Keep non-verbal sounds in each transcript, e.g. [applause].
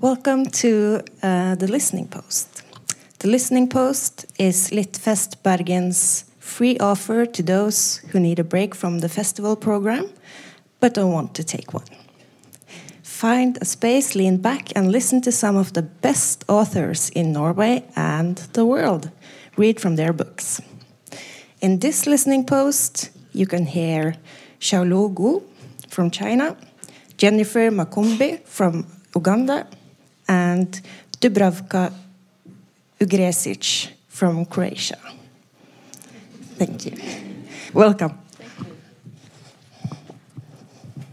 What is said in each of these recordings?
Welcome to uh, the Listening Post. The Listening Post is Litfest Bergen's free offer to those who need a break from the festival program but don't want to take one. Find a space, lean back, and listen to some of the best authors in Norway and the world. Read from their books. In this listening post, you can hear Xiaolu Guo from China, Jennifer Makumbi from Uganda, and Dubravka Ugresic from Croatia. Thank you. Welcome. Thank you.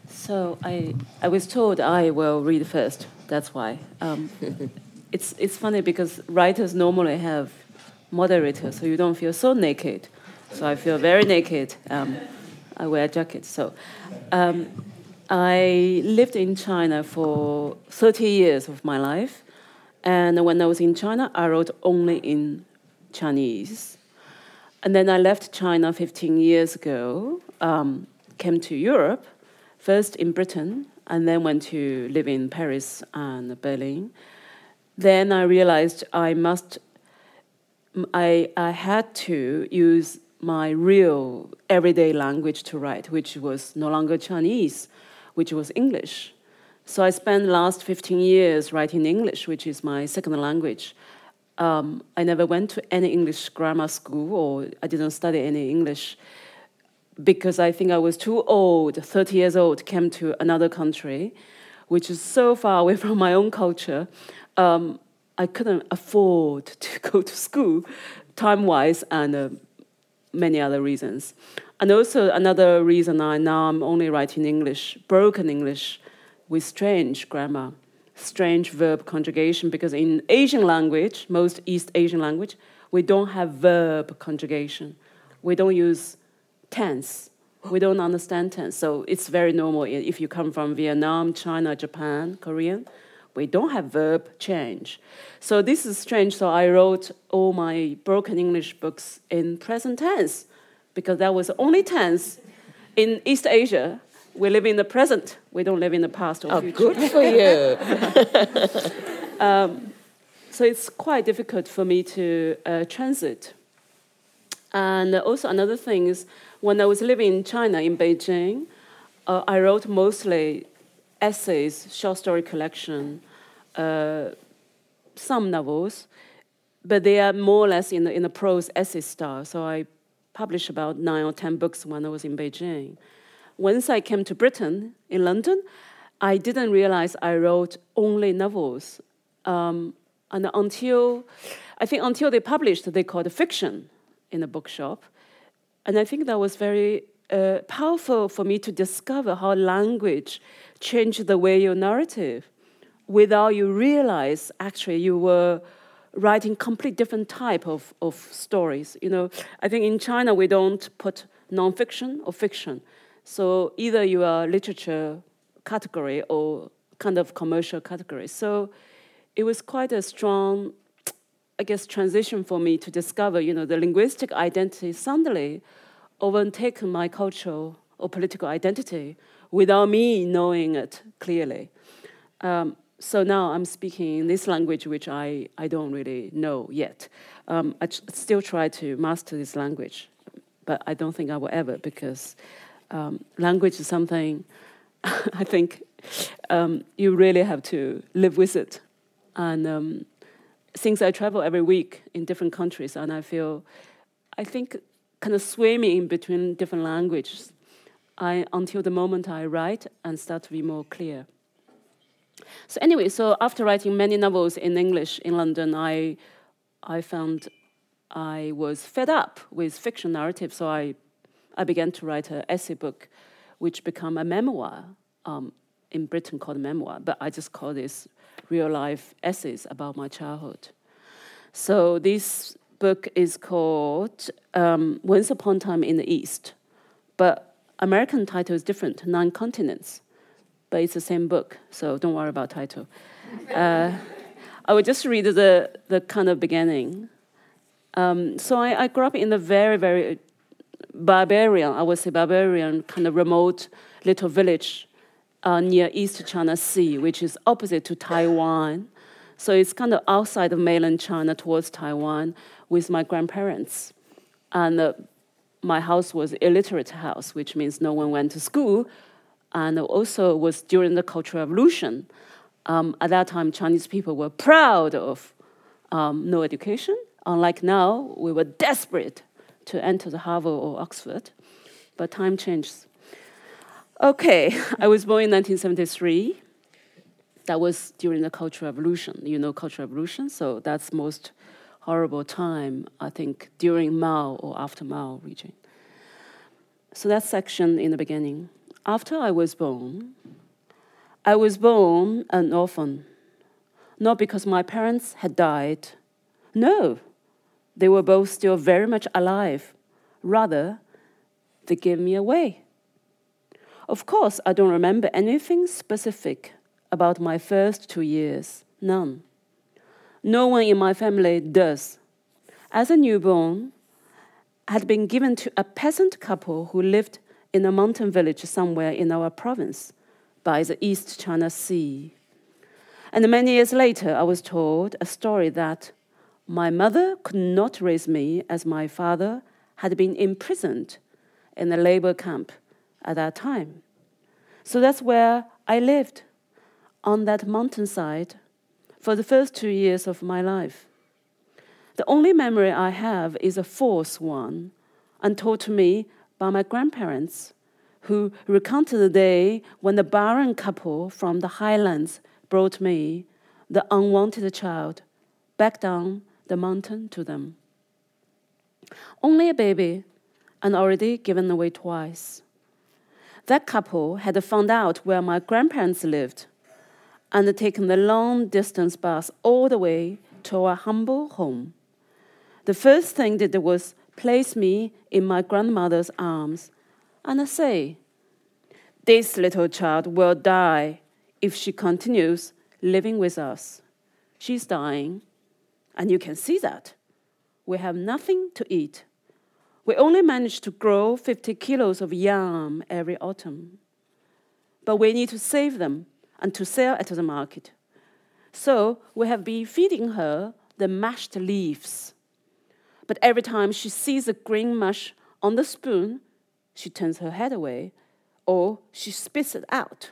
So I, I was told I will read first. That's why. Um, [laughs] it's, it's funny because writers normally have moderators, so you don't feel so naked. So I feel very naked. Um, I wear a jacket. So um, I lived in China for 30 years of my life. And when I was in China, I wrote only in Chinese. And then I left China 15 years ago, um, came to Europe, first in Britain, and then went to live in Paris and Berlin. Then I realized I must, I, I had to use my real everyday language to write, which was no longer Chinese which was English. So I spent the last 15 years writing English, which is my second language. Um, I never went to any English grammar school or I didn't study any English because I think I was too old, 30 years old, came to another country, which is so far away [laughs] from my own culture. Um, I couldn't afford [laughs] to go to school time wise and uh, many other reasons. And also another reason I now I'm only writing English, broken English, with strange grammar, strange verb conjugation, because in Asian language, most East Asian language, we don't have verb conjugation. We don't use tense. We don't understand tense. So it's very normal if you come from Vietnam, China, Japan, Korean. We don't have verb change. So this is strange. So I wrote all my broken English books in present tense because that was the only tense in East Asia. We live in the present. We don't live in the past or oh, future. good for you. [laughs] um, so it's quite difficult for me to uh, transit. And also another thing is, when I was living in China, in Beijing, uh, I wrote mostly essays, short story collection, uh, some novels, but they are more or less in the, in the prose essay style. So I published about nine or ten books when I was in Beijing. Once I came to Britain, in London, I didn't realize I wrote only novels. Um, and until, I think until they published, they called fiction in a bookshop. And I think that was very uh, powerful for me to discover how language changed the way you narrative without you realize actually you were writing complete different type of, of stories. You know, I think in China we don't put nonfiction or fiction. So either you are literature category or kind of commercial category. So it was quite a strong, I guess, transition for me to discover, you know, the linguistic identity suddenly overtaken my cultural or political identity without me knowing it clearly. Um, so now I'm speaking this language which I, I don't really know yet. Um, I still try to master this language, but I don't think I will ever because um, language is something [laughs] I think um, you really have to live with it. And um, since I travel every week in different countries, and I feel, I think, kind of swimming in between different languages, I, until the moment I write and start to be more clear. So anyway, so after writing many novels in English in London, I, I found I was fed up with fiction narrative, so I, I began to write an essay book, which became a memoir um, in Britain called memoir, but I just call this real life essays about my childhood. So this book is called um, Once Upon a Time in the East, but American title is different, Nine Continents but it's the same book, so don't worry about title. Uh, I will just read the, the kind of beginning. Um, so I, I, grew up in a very, very barbarian, I would say barbarian, kind of remote little village uh, near East China Sea, which is opposite to Taiwan. So it's kind of outside of mainland China towards Taiwan with my grandparents. And uh, my house was illiterate house, which means no one went to school. And also was during the Cultural Revolution. Um, at that time, Chinese people were proud of um, no education. Unlike now, we were desperate to enter the Harvard or Oxford. But time changes. Okay, [laughs] I was born in 1973. That was during the Cultural Revolution. You know Cultural Revolution, so that's most horrible time, I think, during Mao or after Mao regime. So that section in the beginning. After I was born, I was born an orphan, not because my parents had died. No, they were both still very much alive. Rather, they gave me away. Of course, I don't remember anything specific about my first two years, none. No one in my family does. As a newborn, I had been given to a peasant couple who lived in a mountain village somewhere in our province by the East China Sea. And many years later, I was told a story that my mother could not raise me as my father had been imprisoned in a labor camp at that time. So that's where I lived, on that mountainside, for the first two years of my life. The only memory I have is a false one, and told to me by my grandparents, who recounted the day when the barren couple from the highlands brought me, the unwanted child, back down the mountain to them. Only a baby, and already given away twice. That couple had found out where my grandparents lived and taken the long distance bus all the way to our humble home. The first thing they did was place me in my grandmother's arms and I say, This little child will die if she continues living with us. She's dying, and you can see that. We have nothing to eat. We only manage to grow 50 kilos of yam every autumn. But we need to save them and to sell at the market. So we have been feeding her the mashed leaves. But every time she sees the green mush on the spoon, she turns her head away or she spits it out.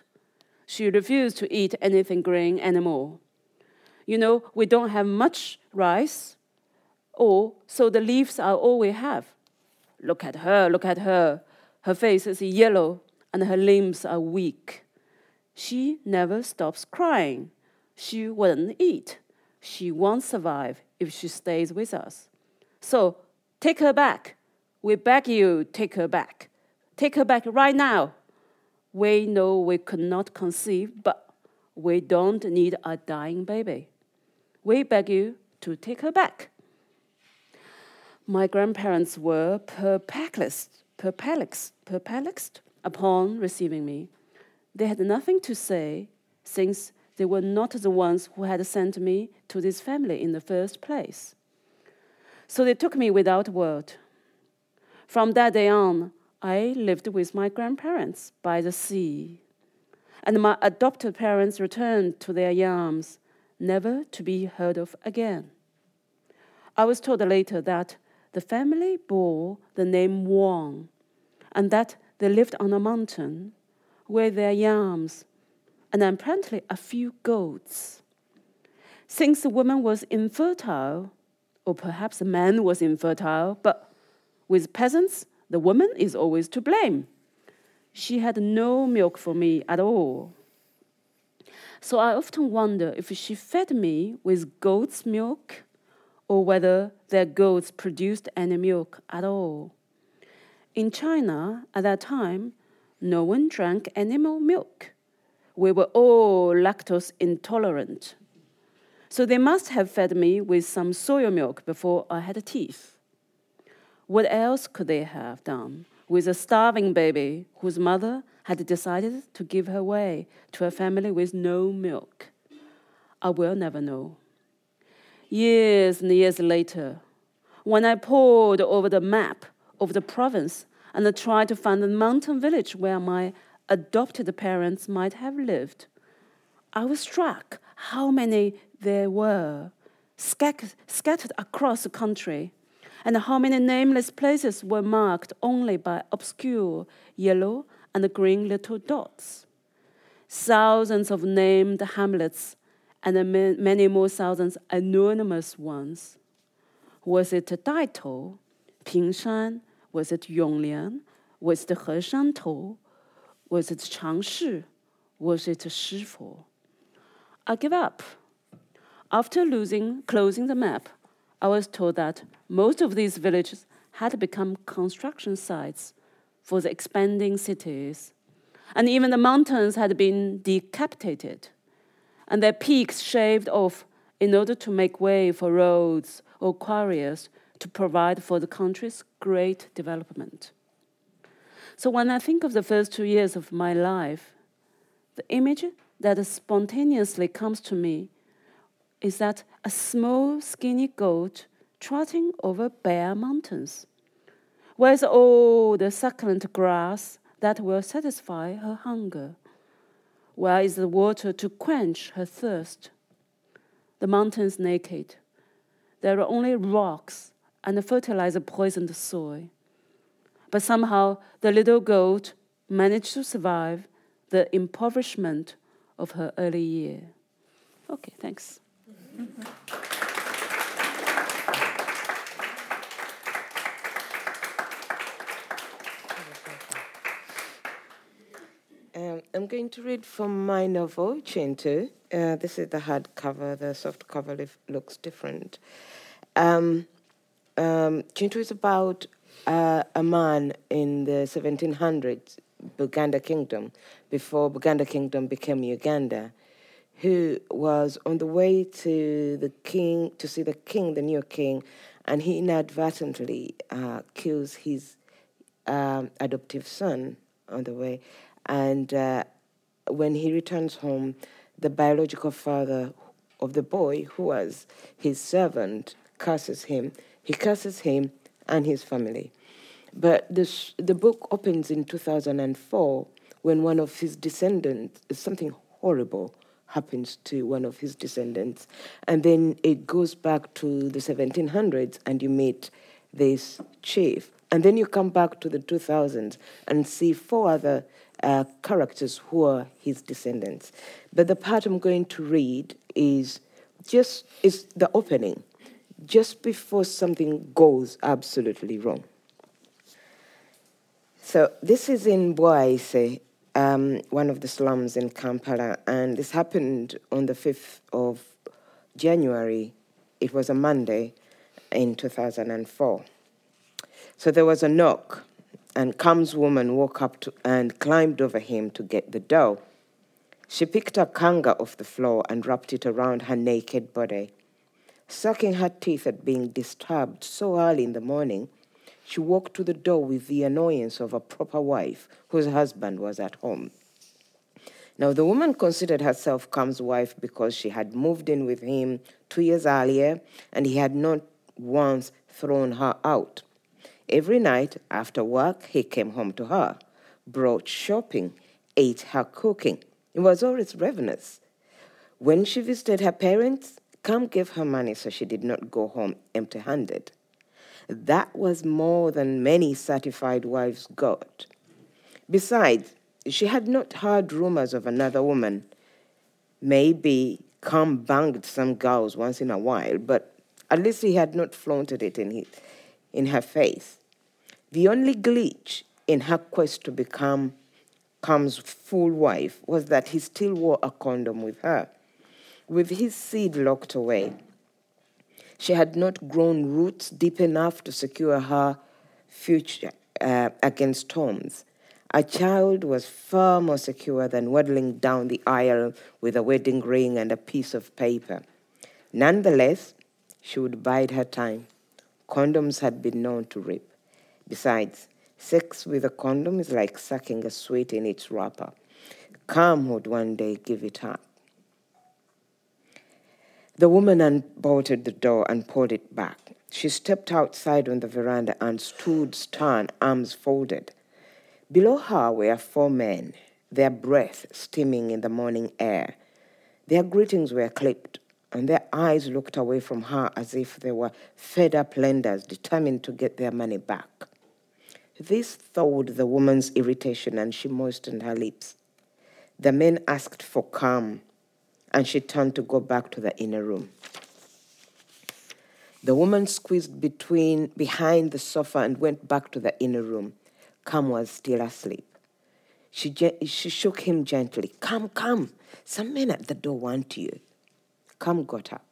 She refuses to eat anything green anymore. You know, we don't have much rice, or so the leaves are all we have. Look at her, look at her. Her face is yellow and her limbs are weak. She never stops crying. She wouldn't eat. She won't survive if she stays with us. So take her back. We beg you, take her back. Take her back right now. We know we could not conceive, but we don't need a dying baby. We beg you to take her back. My grandparents were perplexed, perplexed, perplexed upon receiving me. They had nothing to say, since they were not the ones who had sent me to this family in the first place. So they took me without word. From that day on, I lived with my grandparents by the sea. And my adopted parents returned to their yams, never to be heard of again. I was told later that the family bore the name Wang, and that they lived on a mountain with their yams and apparently a few goats. Since the woman was infertile, or perhaps the man was infertile, but with peasants, the woman is always to blame. She had no milk for me at all. So I often wonder if she fed me with goat's milk or whether their goats produced any milk at all. In China, at that time, no one drank animal milk. We were all lactose intolerant. So they must have fed me with some soy milk before I had teeth. What else could they have done with a starving baby whose mother had decided to give her away to a family with no milk? I will never know. Years and years later, when I pored over the map of the province and tried to find the mountain village where my adopted parents might have lived. I was struck how many there were scattered across the country, and how many nameless places were marked only by obscure yellow and green little dots. Thousands of named hamlets and many more thousands anonymous ones. Was it Daitou, Pingshan? Was it Yonglian? Was it Heshantou? Was it Changshi? Was it Shifu? I give up. After losing, closing the map, I was told that most of these villages had become construction sites for the expanding cities, and even the mountains had been decapitated and their peaks shaved off in order to make way for roads or quarries to provide for the country's great development. So when I think of the first two years of my life, the image that spontaneously comes to me is that a small, skinny goat trotting over bare mountains. Where's all oh, the succulent grass that will satisfy her hunger? Where is the water to quench her thirst? The mountains naked. There are only rocks and fertilizer poisoned soil. But somehow the little goat managed to survive the impoverishment of her early year. Okay, thanks. Um, I'm going to read from my novel, Kintu. Uh, this is the hardcover, the soft cover looks different. Um, um, Kintu is about uh, a man in the 1700s, Buganda Kingdom, before Buganda Kingdom became Uganda, who was on the way to the king, to see the king, the new king, and he inadvertently uh, kills his um, adoptive son on the way. And uh, when he returns home, the biological father of the boy, who was his servant, curses him. He curses him and his family. But this, the book opens in 2004 when one of his descendants, something horrible happens to one of his descendants. And then it goes back to the 1700s and you meet this chief. And then you come back to the 2000s and see four other uh, characters who are his descendants. But the part I'm going to read is just is the opening, just before something goes absolutely wrong. So this is in Bwaise, um, one of the slums in Kampala, and this happened on the 5th of January. It was a Monday in 2004. So there was a knock and Kam's woman woke up to, and climbed over him to get the dough. She picked a kanga off the floor and wrapped it around her naked body. Sucking her teeth at being disturbed so early in the morning, she walked to the door with the annoyance of a proper wife whose husband was at home. Now, the woman considered herself Kam's wife because she had moved in with him two years earlier and he had not once thrown her out. Every night after work, he came home to her, brought shopping, ate her cooking. It was always ravenous. When she visited her parents, Kam gave her money so she did not go home empty handed. That was more than many certified wives got. Besides, she had not heard rumors of another woman. Maybe Kam banged some girls once in a while, but at least he had not flaunted it in his in her face. The only glitch in her quest to become Kam's full wife was that he still wore a condom with her, with his seed locked away. She had not grown roots deep enough to secure her future uh, against storms. A child was far more secure than waddling down the aisle with a wedding ring and a piece of paper. Nonetheless, she would bide her time Condoms had been known to rip. Besides, sex with a condom is like sucking a sweet in its wrapper. Kam would one day give it up. The woman unbolted the door and pulled it back. She stepped outside on the veranda and stood stern, arms folded. Below her were four men, their breath steaming in the morning air. Their greetings were clipped, and their eyes looked away from her as if they were fed up lenders determined to get their money back. This thawed the woman's irritation, and she moistened her lips. The men asked for calm, and she turned to go back to the inner room. The woman squeezed between behind the sofa and went back to the inner room. Kam was still asleep. She, she shook him gently. Come, come. Some men at the door want you. Kam got up.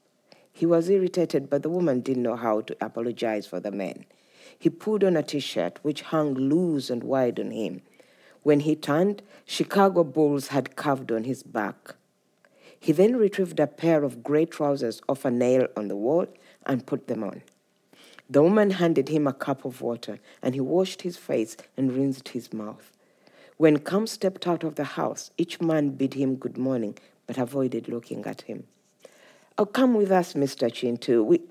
He was irritated, but the woman didn't know how to apologize for the men. He pulled on a t shirt which hung loose and wide on him. When he turned, Chicago Bulls had carved on his back. He then retrieved a pair of gray trousers off a nail on the wall and put them on. The woman handed him a cup of water, and he washed his face and rinsed his mouth. When Kam stepped out of the house, each man bid him good morning, but avoided looking at him. Oh, come with us, Mr. Kintu. We,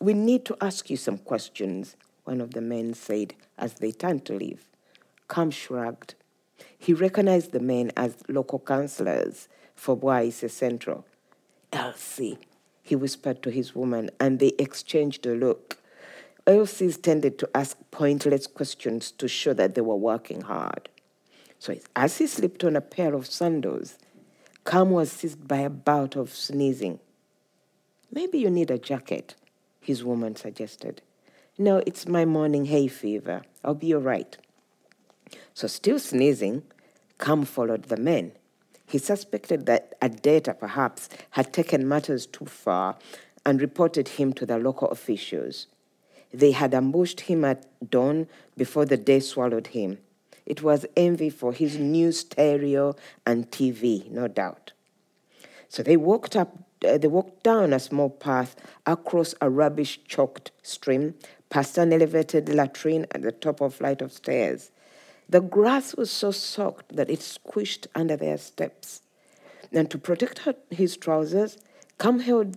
we need to ask you some questions, one of the men said as they turned to leave. Kam shrugged. He recognized the men as local councillors for Bwaise Central. LCs, he whispered to his woman, and they exchanged a look. LCs tended to ask pointless questions to show that they were working hard. So as he slipped on a pair of sandals, Kam was seized by a bout of sneezing. Maybe you need a jacket, his woman suggested. No, it's my morning hay fever. I'll be all right. So, still sneezing, Kam followed the men. He suspected that a debtor perhaps had taken matters too far and reported him to the local officials. They had ambushed him at dawn before the day swallowed him. It was envy for his new stereo and TV, no doubt. So they walked up, uh, they walked down a small path across a rubbish choked stream, past an elevated latrine at the top of a flight of stairs. The grass was so soaked that it squished under their steps. And to protect her, his trousers, Kam held,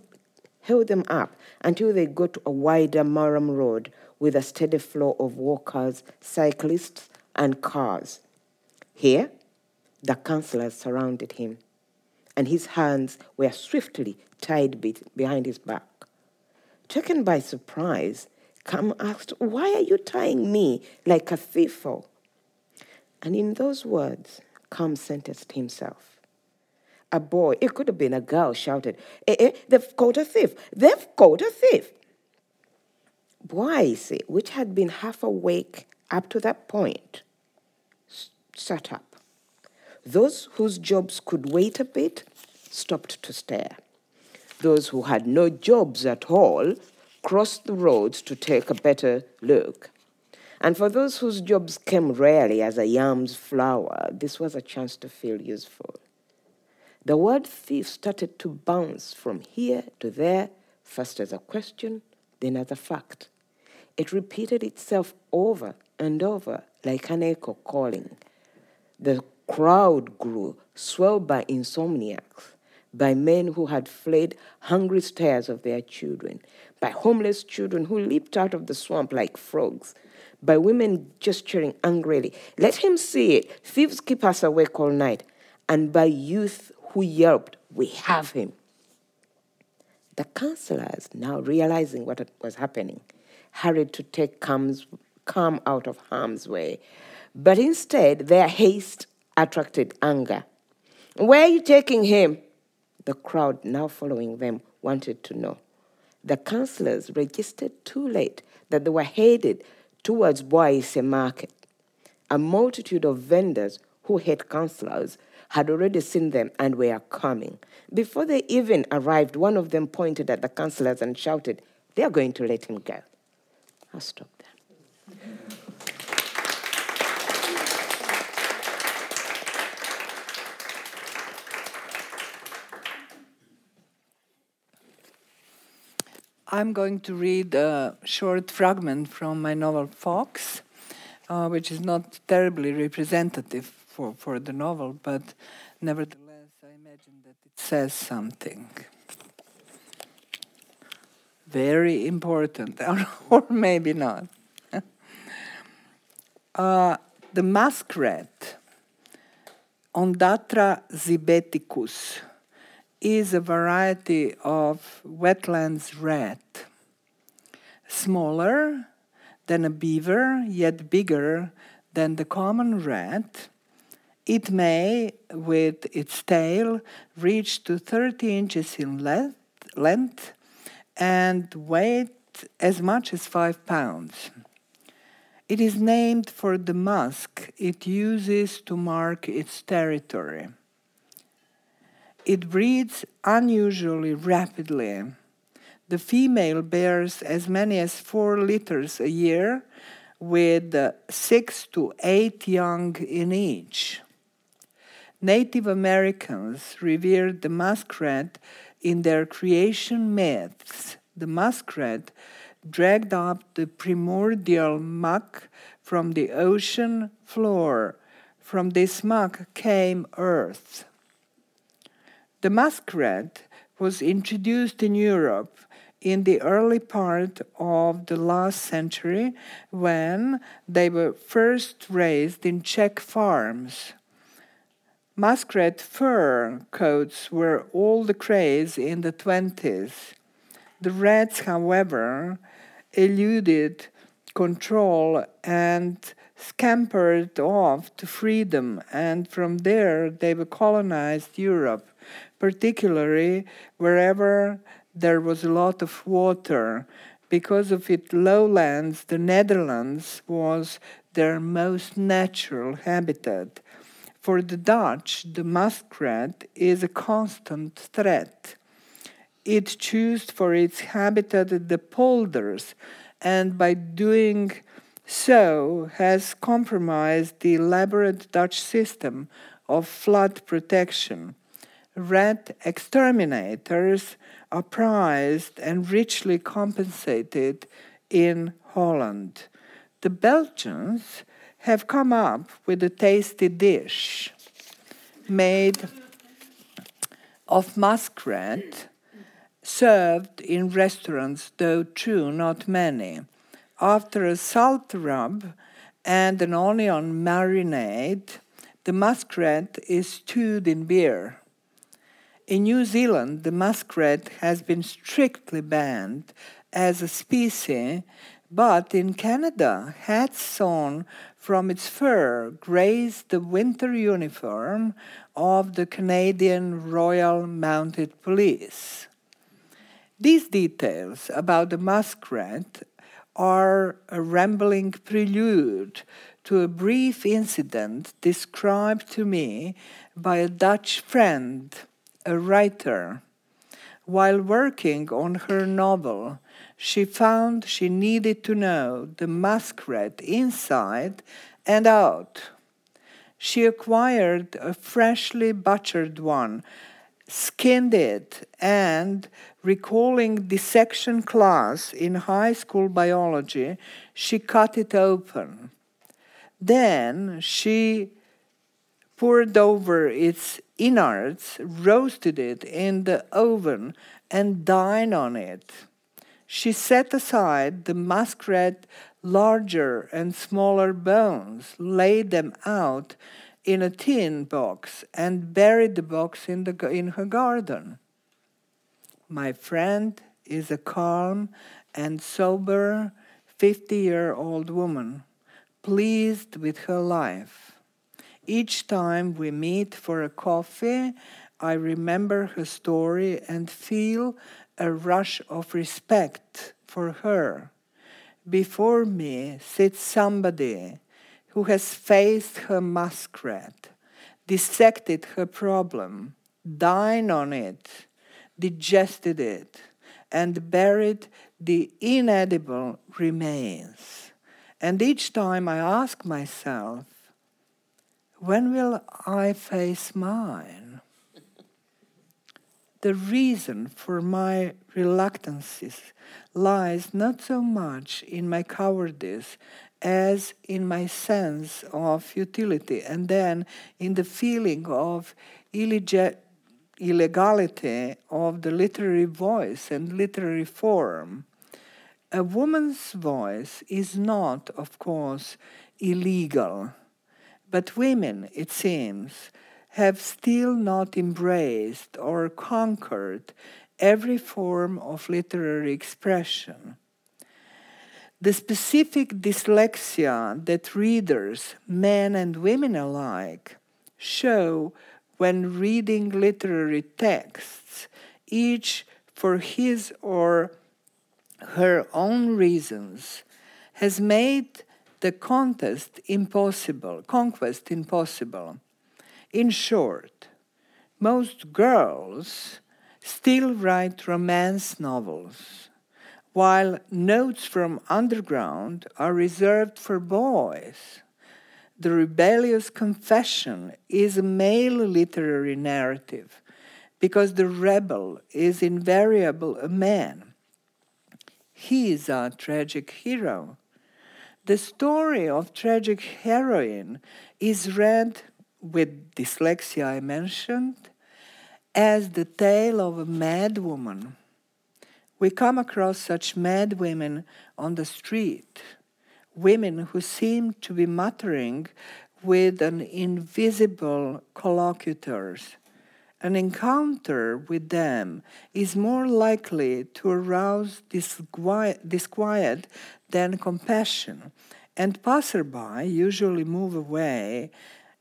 held them up until they got to a wider murram road with a steady flow of walkers, cyclists, and cars. Here, the councillors surrounded him, and his hands were swiftly tied behind his back. Taken by surprise, Kam asked, Why are you tying me like a thief? And in those words, Kam sentenced himself. A boy, it could have been a girl, shouted, eh, eh, They've caught a thief! They've caught a thief! Bwaise, which had been half awake up to that point, sat up. Those whose jobs could wait a bit stopped to stare. Those who had no jobs at all crossed the roads to take a better look. And for those whose jobs came rarely as a yam's flower, this was a chance to feel useful. The word thief started to bounce from here to there, first as a question, then as a fact. It repeated itself over and over like an echo calling. The crowd grew, swelled by insomniacs, by men who had fled hungry stares of their children, by homeless children who leaped out of the swamp like frogs, by women gesturing angrily. Let him see it. Thieves keep us awake all night. And by youth who yelped, We have him. The councillors, now realizing what was happening, hurried to take Kam out of harm's way. But instead, their haste attracted anger. Where are you taking him? The crowd, now following them, wanted to know. The councillors registered too late that they were headed towards Bwaise Market. A multitude of vendors who had councillors had already seen them and were coming. Before they even arrived, one of them pointed at the councillors and shouted, They are going to let him go. I'll stop I'm going to read a short fragment from my novel Fox, uh, which is not terribly representative for, for the novel, but nevertheless, I imagine that it says something very important, [laughs] or maybe not. [laughs] uh, the muskrat Ondatra zibethicus is a variety of wetlands rat. Smaller than a beaver, yet bigger than the common rat, it may, with its tail, reach to 30 inches in length, and weight as much as 5 pounds. It is named for the musk it uses to mark its territory. It breeds unusually rapidly. The female bears as many as four litters a year, with six to eight young in each. Native Americans revered the muskrat in their creation myths. The muskrat dragged up the primordial muck from the ocean floor. From this muck came earth. The muskrat was introduced in Europe in the early part of the last century when they were first raised in Czech farms. Muskrat fur coats were all the craze in the 20s. The rats, however, eluded control and scampered off to freedom, and from there they colonized Europe particularly wherever there was a lot of water. Because of its lowlands, the Netherlands was their most natural habitat. For the Dutch, the muskrat is a constant threat. It chose for its habitat the polders, and by doing so has compromised the elaborate Dutch system of flood protection rat exterminators are prized and richly compensated in Holland. The Belgians have come up with a tasty dish made of muskrat served in restaurants, though true, not many. After a salt rub and an onion marinade, the muskrat is stewed in beer. In New Zealand, the muskrat has been strictly banned as a species, but in Canada, hats sewn from its fur graze the winter uniform of the Canadian Royal Mounted Police. These details about the muskrat are a rambling prelude to a brief incident described to me by a Dutch friend a writer. While working on her novel, she found she needed to know the muskrat inside and out. She acquired a freshly butchered one, skinned it, and, recalling dissection class in high school biology, she cut it open. Then she poured over its innards, roasted it in the oven, and dined on it. She set aside the muskrat larger and smaller bones, laid them out in a tin box, and buried the box in, the, in her garden. My friend is a calm and sober 50 year old woman, pleased with her life. Each time we meet for a coffee, I remember her story and feel a rush of respect for her. Before me sits somebody who has faced her muskrat, dissected her problem, dined on it, digested it, and buried the inedible remains. And each time I ask myself, when will I face mine? the reason for my reluctances lies not so much in my cowardice as in my sense of futility and then in the feeling of illegality of the literary voice and literary form. A woman's voice is not, of course, illegal but women, it seems, have still not embraced or conquered every form of literary expression. The specific dyslexia that readers, men and women alike, show when reading literary texts, each for his or her own reasons, has made the contest impossible, conquest impossible. In short, most girls still write romance novels, while notes from underground are reserved for boys. The rebellious confession is a male literary narrative because the rebel is invariably a man. He is our tragic hero. The story of tragic heroine is read with dyslexia I mentioned as the tale of a mad woman. We come across such mad women on the street, women who seem to be muttering with an invisible collocutors. An encounter with them is more likely to arouse disquiet, disquiet than compassion, and passerby usually move away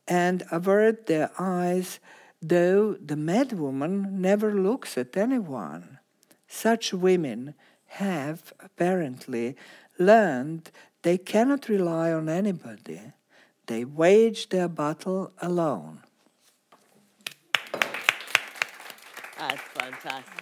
and avert their eyes though the madwoman never looks at anyone. Such women have apparently learned they cannot rely on anybody. They wage their battle alone. That's fantastic.